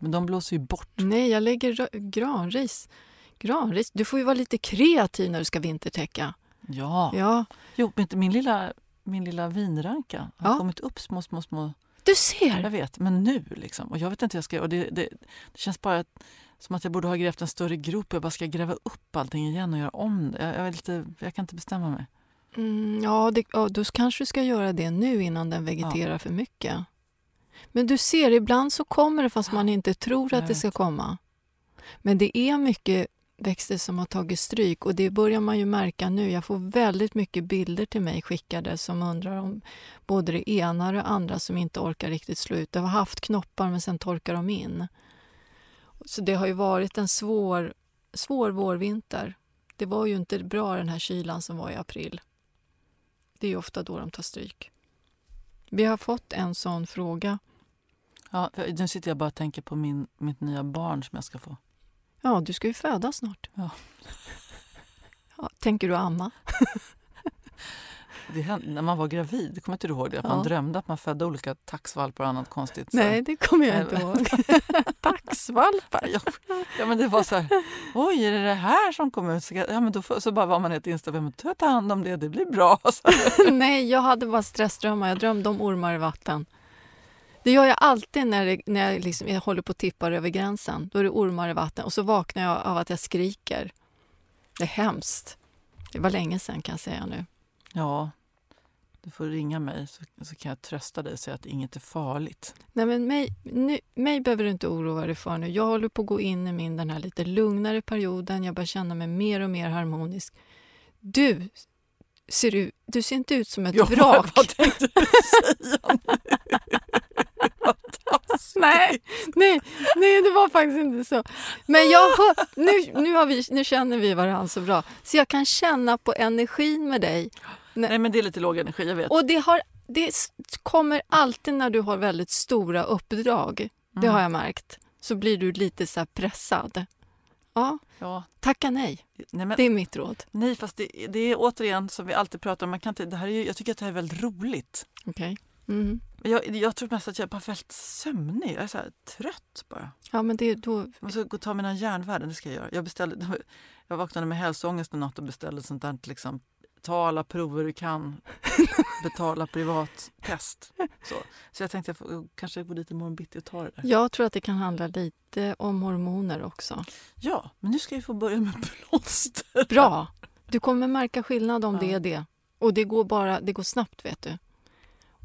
Men de blåser ju bort. Nej, jag lägger granris. Granris? Du får ju vara lite kreativ när du ska vintertäcka. Ja. Ja, Jo, min lilla, min lilla vinranka har Ja. kommit upp små, små, små du Jag ser! vet, men nu liksom. Och jag vet inte hur jag ska. Och det, det, det känns bara att, som att jag borde ha grävt en större grop. Jag bara ska gräva upp allting igen och göra om det. Jag, jag, är lite, jag kan inte bestämma mig. Mm, ja, det, ja, då kanske du ska göra det nu innan den vegeterar för mycket. Men du ser, ibland så kommer det fast man inte tror att det ska komma. Men det är mycket växter som har tagit stryk och det börjar man ju märka nu. Jag får väldigt mycket bilder till mig skickade som undrar om både det ena och det andra som inte orkar riktigt slå ut. De har haft knoppar men sen torkar de in. Så det har ju varit en svår, svår vårvinter. Det var ju inte bra den här kylan som var i april. Det är ju ofta då de tar stryk. Vi har fått en sån fråga. Ja, nu sitter jag bara och tänker på min, mitt nya barn som jag ska få. Ja, du ska ju föda snart. Ja. Ja, tänker du amma? Det hände, när man var gravid, kommer inte du ihåg det? Att Ja. man drömde att man födde olika taxvalpar och annat konstigt. Så- Nej, det kommer jag inte men- ihåg. Taxvalpar. Ja, ja, men det var så här, oj, är det det här som kom ut? Ja, men då, så bara var man helt inställd att ta hand om det, det blir bra. Nej, jag hade bara stressdrömmar. Jag drömde om ormar i vatten. Det gör jag alltid när, det, när jag, liksom, jag håller på att tippa över gränsen. Då är det ormar i vatten och så vaknar jag av att jag skriker. Det är hemskt. Det var länge sedan kan jag säga nu. ja, du får ringa mig så, så kan jag trösta dig och säga att inget är farligt. Nej, men mig, nu, mig behöver du inte oroa dig för nu. Jag håller på att gå in i min den här lite lugnare perioden. Jag börjar känna mig mer och mer harmonisk. Du ser, ut, du ser inte ut som ett Ja, vrak. Vad tänkte du säga nu? Vad taskigt. Nej, nej, nej, det var faktiskt inte så. Men jag nu, nu, har vi, nu känner vi varandra så bra. Så jag kan känna på energin med dig. Nej, men det är lite låg energi, jag vet. Och det, har, det kommer alltid när du har väldigt stora uppdrag. Det Mm. har jag märkt. Så blir du lite så pressad. Ja, Ja, tacka nej. nej, men, Det är mitt råd. nej, fast det, det är återigen som vi alltid pratar om, man kan inte, det här är jag tycker att det här är väldigt roligt. Okej. Mm. Jag, jag tror mest att jag är bara väldigt sömnig. Jag är så trött bara. Ja, men det, då, Jag måste gå och ta mina järnvärden, det ska jag göra. Jag, beställde, jag vaknade med hälsoångest en natt och beställde sånt där liksom, ta alla prover du kan, betala privat test. Så, så jag tänkte jag får, kanske gå dit imorgon bitti och ta det där. jag tror att det kan handla lite om hormoner också. Ja, men nu ska jag få börja med plåster. Bra! Du kommer märka skillnad om Ja. det är det. Och det går, bara, det går snabbt, vet du.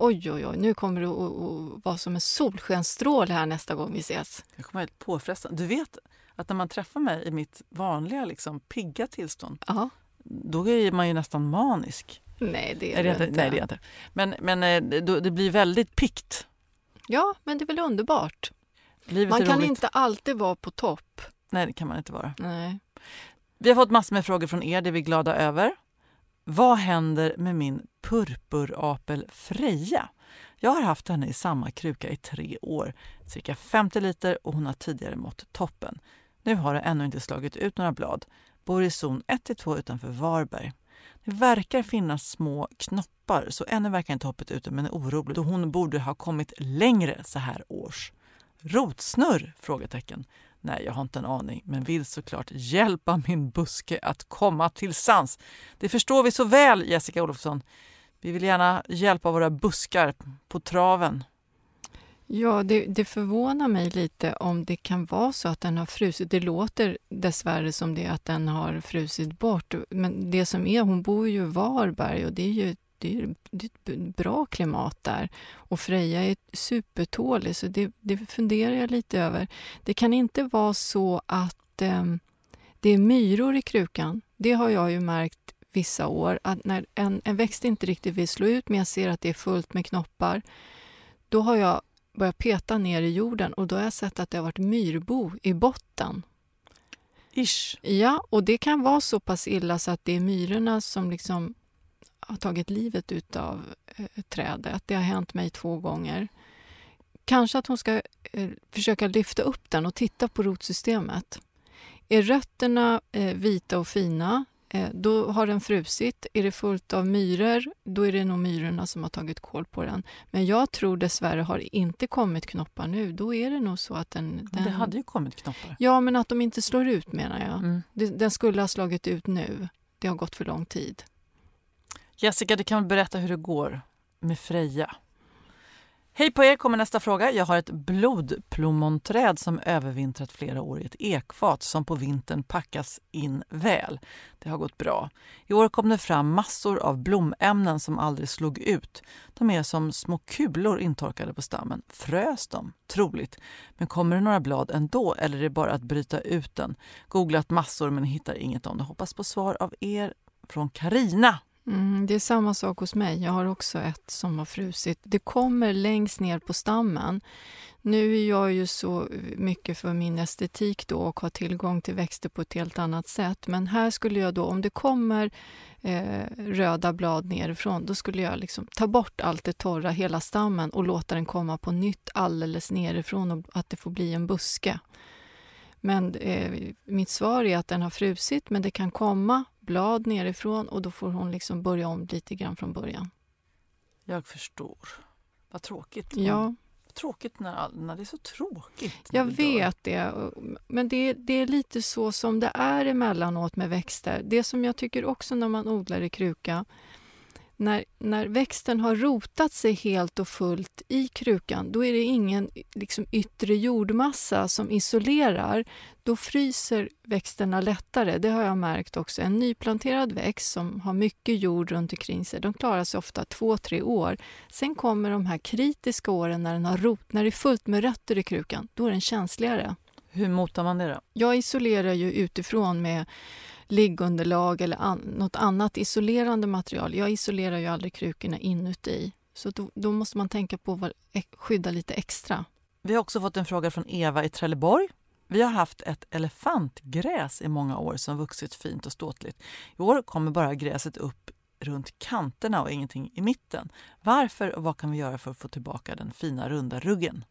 Oj, oj, oj. Nu kommer det att, vara som en solskenstrål här nästa gång vi ses. Jag kommer helt påfrestande. Du vet att när man träffar mig i mitt vanliga liksom, pigga tillstånd, Ja. då är man ju nästan manisk. Nej, det är, det inte. Nej, det är inte. Men, men eh, det, då- det blir väldigt pikt. Ja, men det är väl underbart. Livet Man kan roligt. inte alltid vara på topp. Nej, det kan man inte vara. Nej. Vi har fått massor med frågor från er, det är vi glada över. Vad händer med min purpurapel Freja? Jag har haft henne i samma kruka i tre år, cirka 50 liter och hon har tidigare mått toppen. Nu har det ännu inte slagit ut några blad. Bor i zon 1-2 utanför Varberg. Det verkar finnas små knoppar, så ännu verkar inte hoppet ute men är orolig då hon borde ha kommit längre så här års. Rotsnurr? Frågetecken. Nej, jag har inte en aning, men vill såklart hjälpa min buske att komma till sans. Det förstår vi så väl, Jessica Olofsson. Vi vill gärna hjälpa våra buskar på traven. Ja, det, det förvånar mig lite om det kan vara så att den har frusit. Det låter dessvärre som det att den har frusit bort. Men det som är, hon bor ju i Varberg och det är ju det är, det är ett bra klimat där. Och Freja är supertålig, så det, det funderar jag lite över. Det kan inte vara så att ehm, det är myror i krukan. Det har jag ju märkt vissa år, att när en, en växt inte riktigt vill slå ut men jag ser att det är fullt med knoppar, då har jag börjat peta ner i jorden och då har jag sett att det har varit myrbo i botten. Ish. Ja, och det kan vara så pass illa så att det är myrorna som liksom har tagit livet utav eh, trädet. Det har hänt mig två gånger. Kanske att hon ska eh, försöka lyfta upp den och titta på rotsystemet. Är rötterna eh, vita och fina, eh, då har den frusit. Är det fullt av myror, då är det nog myrorna som har tagit koll på den. Men jag tror dessvärre har det inte kommit knoppar nu. Då är det nog så att den... Den Det hade ju kommit knoppar. Ja, men att de inte slår ut menar jag. Mm. Den skulle ha slagit ut nu. Det har gått för lång tid. Jessica, du kan väl berätta hur det går med Freja? Hej på er, kommer nästa fråga. Jag har ett blodplommonträd som övervintrat flera år i ett ekfat som på vintern packas in väl. Det har gått bra. I år kom det fram massor av blomämnen som aldrig slog ut. De är som små kulor intorkade på stammen. Frös de? Troligt. Men kommer det några blad ändå eller är det bara att bryta ut den? Googlat massor men hittar inget om det. Hoppas på svar av er från Karina. Mm, det är samma sak hos mig. Jag har också ett som har frusit. Det kommer längst ner på stammen. Nu är jag ju så mycket för min estetik då och har tillgång till växter på ett helt annat sätt. Men här skulle jag då, om det kommer eh, röda blad nerifrån, då skulle jag liksom ta bort allt det torra, hela stammen och låta den komma på nytt alldeles nerifrån och att det får bli en buske. Men eh, mitt svar är att den har frusit men det kan komma blad nerifrån och då får hon liksom börja om lite grann från början. Jag förstår. Vad tråkigt. Ja. Tråkigt när, när det är så tråkigt. Jag vet det. Men det, det är lite så som det är emellanåt med växter. Det som jag tycker också när man odlar i kruka när, när växten har rotat sig helt och fullt i krukan, då är det ingen liksom, yttre jordmassa som isolerar. Då fryser växterna lättare. Det har jag märkt också. En nyplanterad växt som har mycket jord runt omkring sig, de klarar sig ofta två, tre år. Sen kommer de här kritiska åren när den har rot, när det är fullt med rötter i krukan. Då är den känsligare. Hur motar man det då? Jag isolerar ju utifrån med liggunderlag eller an, något annat isolerande material. Jag isolerar ju aldrig krukorna inuti. Så då, då måste man tänka på att skydda lite extra. Vi har också fått en fråga från Eva i Trelleborg. Vi har haft ett elefantgräs i många år som vuxit fint och ståtligt. I år kommer bara gräset upp runt kanterna och ingenting i mitten. Varför och vad kan vi göra för att få tillbaka den fina runda ruggen?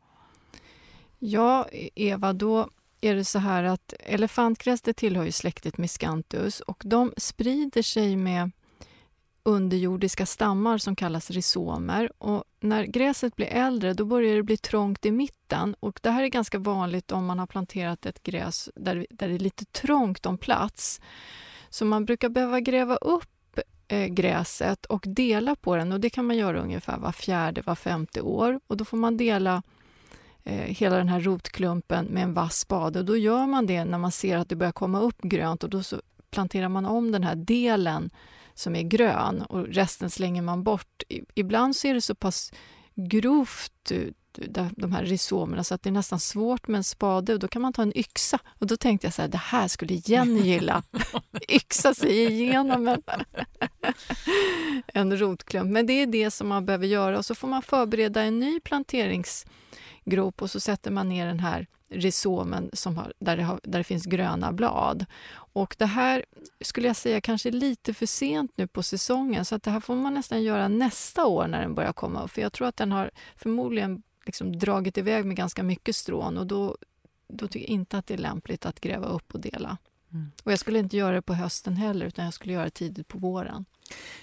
Ja, Eva, då är det så här att elefantgräs tillhör ju släktet Miscanthus och de sprider sig med underjordiska stammar som kallas rizomer. Och när gräset blir äldre då börjar det bli trångt i mitten. Och det här är ganska vanligt om man har planterat ett gräs där, där det är lite trångt om plats. Så man brukar behöva gräva upp eh, gräset och dela på den och det kan man göra ungefär var fjärde, var femte år. Och då får man dela eh, hela den här rotklumpen med en vass spade. Och då gör man det när man ser att det börjar komma upp grönt och då så planterar man om den här delen som är grön och resten slänger man bort. Ibland så är det så pass grovt eh, de här rhizomerna, så att det är nästan svårt med en spade och då kan man ta en yxa. Och då tänkte jag så här, det här skulle Jenny gilla. yxa sig igenom en, en rotklump. Men det är det som man behöver göra och så får man förbereda en ny planterings grop och så sätter man ner den här rizomen som har, där, det har, där det finns gröna blad. Och det här skulle jag säga kanske är lite för sent nu på säsongen så att det här får man nästan göra nästa år när den börjar komma upp. För jag tror att den har förmodligen liksom dragit iväg med ganska mycket strån och då, då tycker jag inte att det är lämpligt att gräva upp och dela. Mm. Och jag skulle inte göra det på hösten heller utan jag skulle göra det tidigt på våren.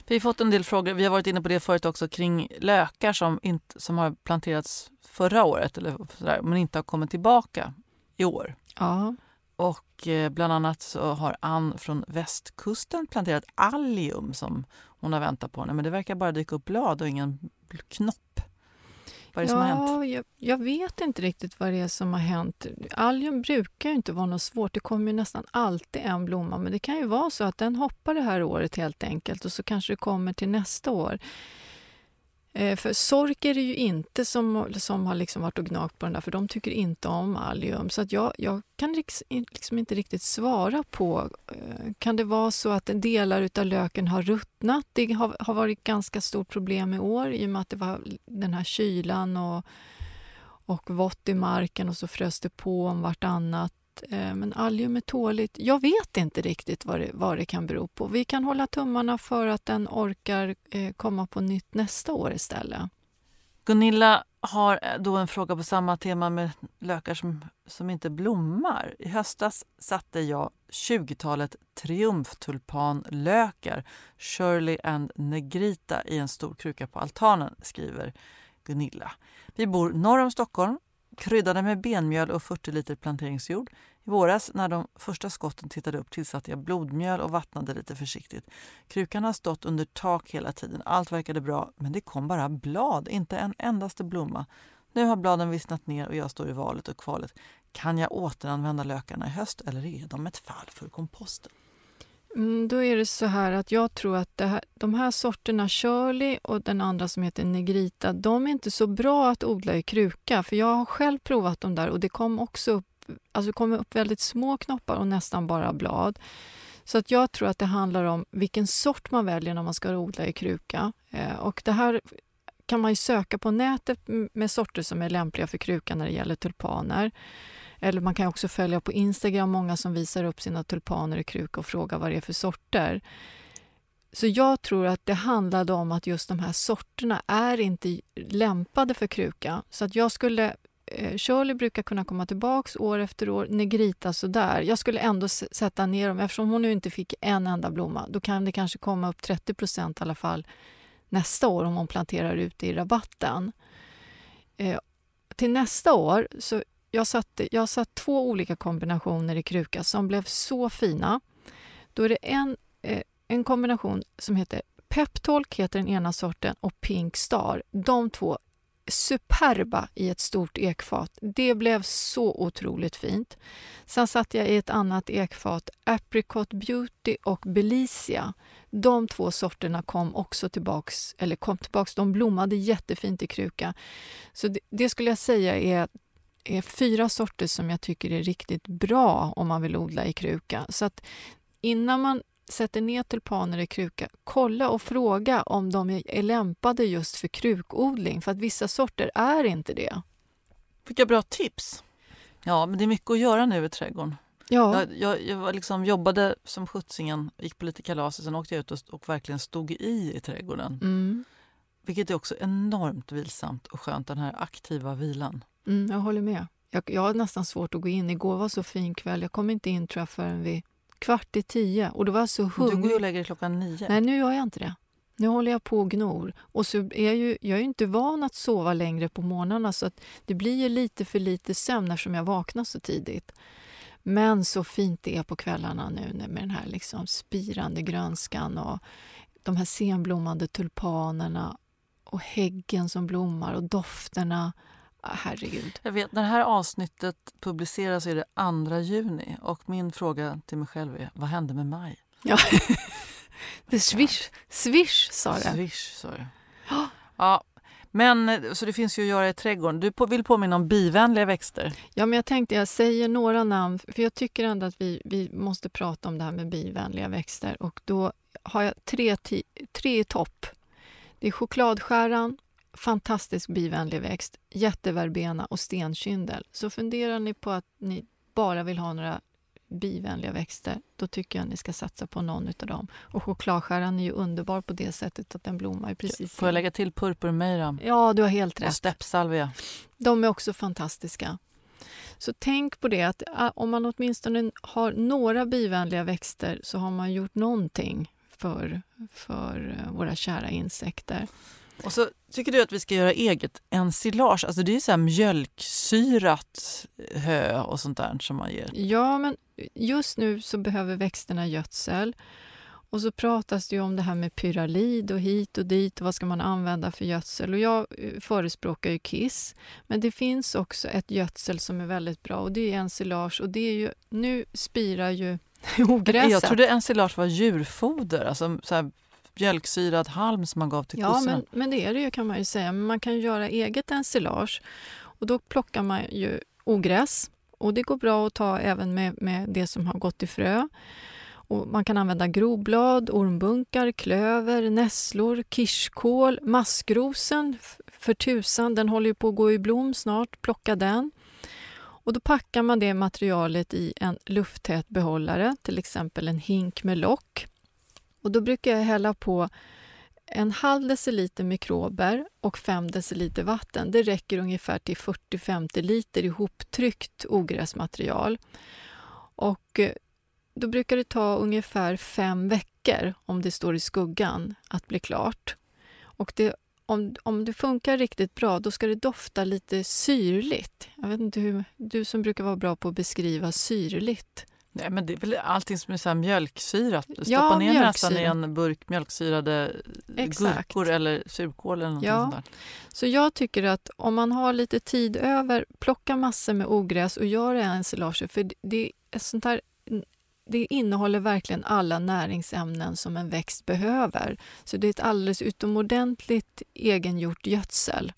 Vi har fått en del frågor, vi har varit inne på det förut också, kring lökar som, inte, som har planterats förra året eller sådär, men inte har kommit tillbaka i år. Ja. Och eh, bland annat så har Ann från västkusten planterat allium som hon har väntat på. Men det verkar bara dyka upp blad och ingen knopp. Vad är det ja, som har hänt? Jag, jag, vet inte riktigt vad det är som har hänt. Allium brukar ju inte vara något svårt. Det kommer ju nästan alltid en blomma. Men det kan ju vara så att den hoppar det här året helt enkelt och så kanske det kommer till nästa år. Eh, för sork är det ju inte som, som har liksom varit och gnagt på den där, för de tycker inte om allium. Så att jag, jag kan liksom inte riktigt svara på... Eh, kan det vara så att delar av löken har ruttnat? Det har, har varit ganska stort problem i år i och med att det var den här kylan och, och vått i marken och så frös det på om vartannat. Eh, men allium är tåligt. Jag vet inte riktigt vad det, vad det kan bero på. Vi kan hålla tummarna för att den orkar eh, komma på nytt nästa år istället. Gunilla har eh, då en fråga på samma tema med lökar som, som inte blommar. I höstas satte jag 20-talet triumftulpanlökar, Shirley and Negrita, i en stor kruka på altanen, skriver Gunilla. Vi bor norr om Stockholm kryddade med benmjöl och 40 liter planteringsjord. I våras när de första skotten tittade upp tillsatte jag blodmjöl och vattnade lite försiktigt. Krukan har stått under tak hela tiden. Allt verkade bra, men det kom bara blad, inte en endaste blomma. Nu har bladen vissnat ner och jag står i valet och kvalet. Kan jag återanvända lökarna i höst eller är de ett fall för komposten? Mm, då är det så här att jag tror att här, de här sorterna Shirley och den andra som heter Negrita, de är inte så bra att odla i kruka. För jag har själv provat dem där och det kom också upp, alltså kom upp väldigt små knoppar och nästan bara blad. Så att jag tror att det handlar om vilken sort man väljer när man ska odla i kruka. Eh, och det här kan man söka på nätet med sorter som är lämpliga för kruka när det gäller tulpaner. Eller man kan också följa på Instagram många som visar upp sina tulpaner i kruka och frågar vad det är för sorter. Så jag tror att det handlade om att just de här sorterna är inte lämpade för kruka. Så att jag skulle eh, Shirley brukar kunna komma tillbaks år efter år. Negrita sådär. Jag skulle ändå sätta ner dem. Eftersom hon nu inte fick en enda blomma, då kan det kanske komma upp 30 procent i alla fall nästa år om hon planterar ut det i rabatten. Eh, till nästa år, så jag satte, jag satt två olika kombinationer i kruka som blev så fina. Då är det en, eh, en kombination som heter Peptalk heter den ena sorten och Pink Star. De två superba i ett stort ekfat. Det blev så otroligt fint. Sen satte jag i ett annat ekfat Apricot Beauty och Belicia. De två sorterna kom också tillbaks, eller kom tillbaks, de blommade jättefint i kruka. Så det, det skulle jag säga är är fyra sorter som jag tycker är riktigt bra om man vill odla i kruka. Så att innan man sätter ner tulpaner i kruka, kolla och fråga om de är lämpade just för krukodling, för att vissa sorter är inte det. Vilka bra tips! Ja, men det är mycket att göra nu i trädgården. Ja. Jag, jag, jag liksom jobbade som skjutsingen, gick på lite kalas och sen åkte jag ut och, och verkligen stod i i trädgården. Mm. Vilket är också enormt vilsamt och skönt, den här aktiva vilan. Mm, jag håller med. Jag, jag har nästan svårt att gå in. Igår var så fin kväll. Jag kom inte in tror jag förrän vid kvart i tio och då var jag så hungrig. Du går och lägger dig klockan nio. Nej, nu gör jag inte det. Nu håller jag på och gnor. Och så är jag, ju, jag är ju inte van att sova längre på morgnarna så att det blir ju lite för lite sömn eftersom jag vaknar så tidigt. Men så fint det är på kvällarna nu med den här liksom spirande grönskan och de här senblommande tulpanerna och häggen som blommar och dofterna. Ah, herregud. Jag vet, när det här avsnittet publiceras är det 2 juni och min fråga till mig själv är vad hände med maj? Ja. det swish, swish sa det. Swish sa det. Ja, men så det finns ju att göra i trädgården. Du vill påminna om bivänliga växter. Ja, men jag tänkte jag säger några namn för jag tycker ändå att vi, vi måste prata om det här med bivänliga växter och då har jag tre, tre i topp. Det är chokladskäran, fantastisk bivänlig växt, jätteverbena och stenkyndel. Så funderar ni på att ni bara vill ha några bivänliga växter, då tycker jag ni ska satsa på någon av dem. Och chokladskäran är ju underbar på det sättet att den blommar precis. Får jag lägga till purpurmejra? Ja, du har helt rätt. Och steppsalvia. De är också fantastiska. Så tänk på det att om man åtminstone har några bivänliga växter så har man gjort någonting för, för eh, våra kära insekter. Och så tycker du att vi ska göra eget ensilage, alltså det är så här mjölksyrat hö och sånt där som man ger. Ja, men just nu så behöver växterna gödsel. Och så pratas det om det här med pyralid och hit och dit och vad ska man använda för gödsel. Och jag eh, förespråkar ju Kiss, men det finns också ett gödsel som är väldigt bra och det är ensilage och det är ju, nu spirar ju ogräset. Jag trodde ensilage var djurfoder, alltså så här mjölksyrad halm som man gav till ja, kossorna. Men, men det är det ju kan man ju säga. Men man kan göra eget ensilage och då plockar man ju ogräs och det går bra att ta även med, med det som har gått i frö. Och man kan använda groblad, ormbunkar, klöver, nässlor, kirskål, maskrosen för tusan, den håller ju på att gå i blom snart, plocka den. Och då packar man det materialet i en lufttät behållare, till exempel en hink med lock. Och då brukar jag hälla på en halv deciliter mikrober och 5 deciliter vatten. Det räcker ungefär till 40-50 liter ihoptryckt ogräsmaterial. Och eh, då brukar det ta ungefär fem veckor, om det står i skuggan, att bli klart. Och det, om, om det funkar riktigt bra, då ska det dofta lite syrligt. Jag vet inte hur, du som brukar vara bra på att beskriva syrligt. Nej, men det är väl allting som är så här mjölksyrat. Stoppa Ja, ner nästan i mjölksyra. en burk mjölksyrade Exakt. gurkor eller surkål eller något Ja. sånt där. Så jag tycker att om man har lite tid över, plocka massor med ogräs och gör det ensilage. För det, är sånt här, det innehåller verkligen alla näringsämnen som en växt behöver. Så det är ett alldeles utomordentligt egengjort gödsel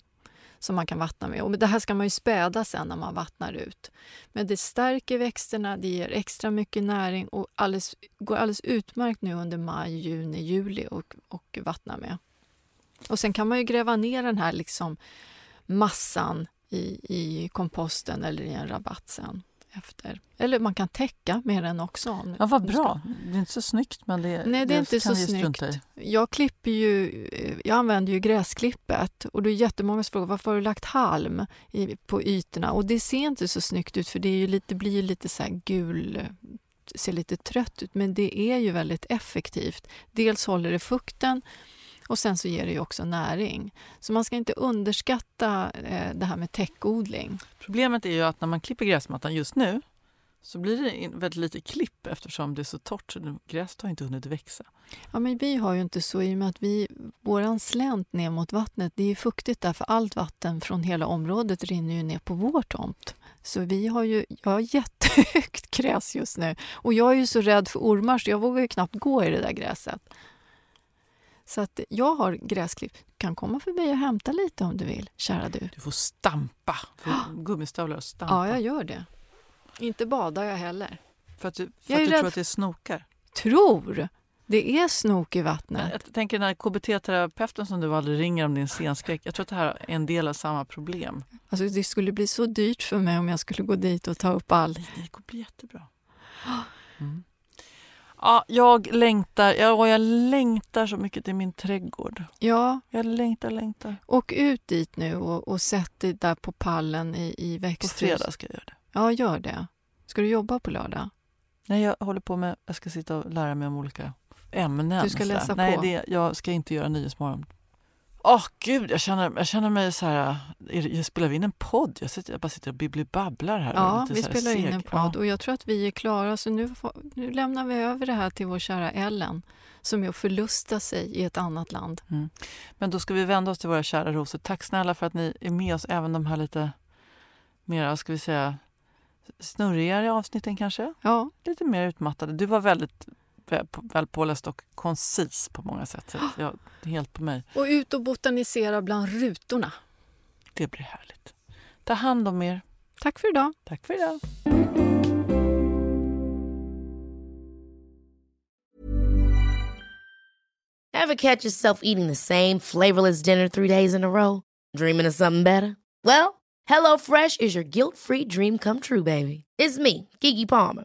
som man kan vattna med. Och det här ska man ju späda sen när man vattnar ut. Men det stärker växterna, det ger extra mycket näring och alldeles, går alldeles utmärkt nu under maj, juni, juli och, och vattna med. Och sen kan man ju gräva ner den här liksom massan i, i komposten eller i en rabatt sen efter. Eller man kan täcka med den också. Ja, vad bra. Det är inte så snyggt men det, Nej, det är inte så snyggt. Jag klipper ju, eh, jag använder ju gräsklippet och då är jättemånga som frågar varför har du lagt halm i, på ytorna? Och det ser inte så snyggt ut för det, är ju lite, det blir ju lite så här gul, ser lite trött ut men det är ju väldigt effektivt. Dels håller det fukten och sen så ger det ju också näring. Så man ska inte underskatta eh, det här med täckodling. Problemet är ju att när man klipper gräsmattan just nu så blir det väldigt lite klipp eftersom det är så torrt så gräset har inte hunnit växa. Ja, men vi har ju inte så i och med att vi, våran slänt ner mot vattnet, det är fuktigt där för allt vatten från hela området rinner ju ner på vår tomt. Så vi har ju, jag har jättehögt gräs just nu och jag är ju så rädd för ormar så jag vågar ju knappt gå i det där gräset. Så att jag har gräsklipp. Du kan komma förbi och hämta lite om du vill, kära du. Du får stampa, för gummistövlar och stampa. Ja, jag gör det. Inte badar jag heller. För att du, för att du tror att det är snokar. Tror! Det är snok i vattnet. Jag tänker den här KBT-terapeuten som du aldrig ringer om din scenskräck. Jag tror att det här är en del av samma problem. Alltså, det skulle bli så dyrt för mig om jag skulle gå dit och ta upp allt. Det kommer bli jättebra. Mm. Ja, jag längtar. Ja, jag längtar så mycket till min trädgård. Ja, Jag längtar, längtar. Åk ut dit nu och, och sätt dig där på pallen i, i På växthus. fredag ska jag göra det. Ja, gör det. Ska du jobba på lördag? Nej, jag håller på med, jag ska sitta och lära mig om olika ämnen. Du ska läsa Nej, på. Det, jag ska inte göra Nyhetsmorgon. Åh gud, jag känner, jag känner mig så här, är det- jag spelar vi in en podd? Jag, sitter, jag bara sitter och bibbli-babblar här. Ja, vi spelar in en podd och jag tror att vi är klara så nu, får, nu lämnar vi över det här till vår kära Ellen som är att förlusta sig i ett annat land. Ja. Men då ska vi vända oss till våra kära rosor. Tack snälla för att ni är med oss även de här lite mer, ska vi säga, snurrigare avsnitten kanske. Ja, Lite mer utmattade. Du var väldigt väl, påläst och koncis på många sätt. Jag, helt på mig. och ut och botanisera bland rutorna. Det blir härligt. Ta hand om er. Tack för idag. Tack för idag. Ever catch yourself eating the same flavorless dinner three days in a row? Dreaming of something better? Well, HelloFresh is your guilt free dream come true, baby. It's me, Gigi Palmer.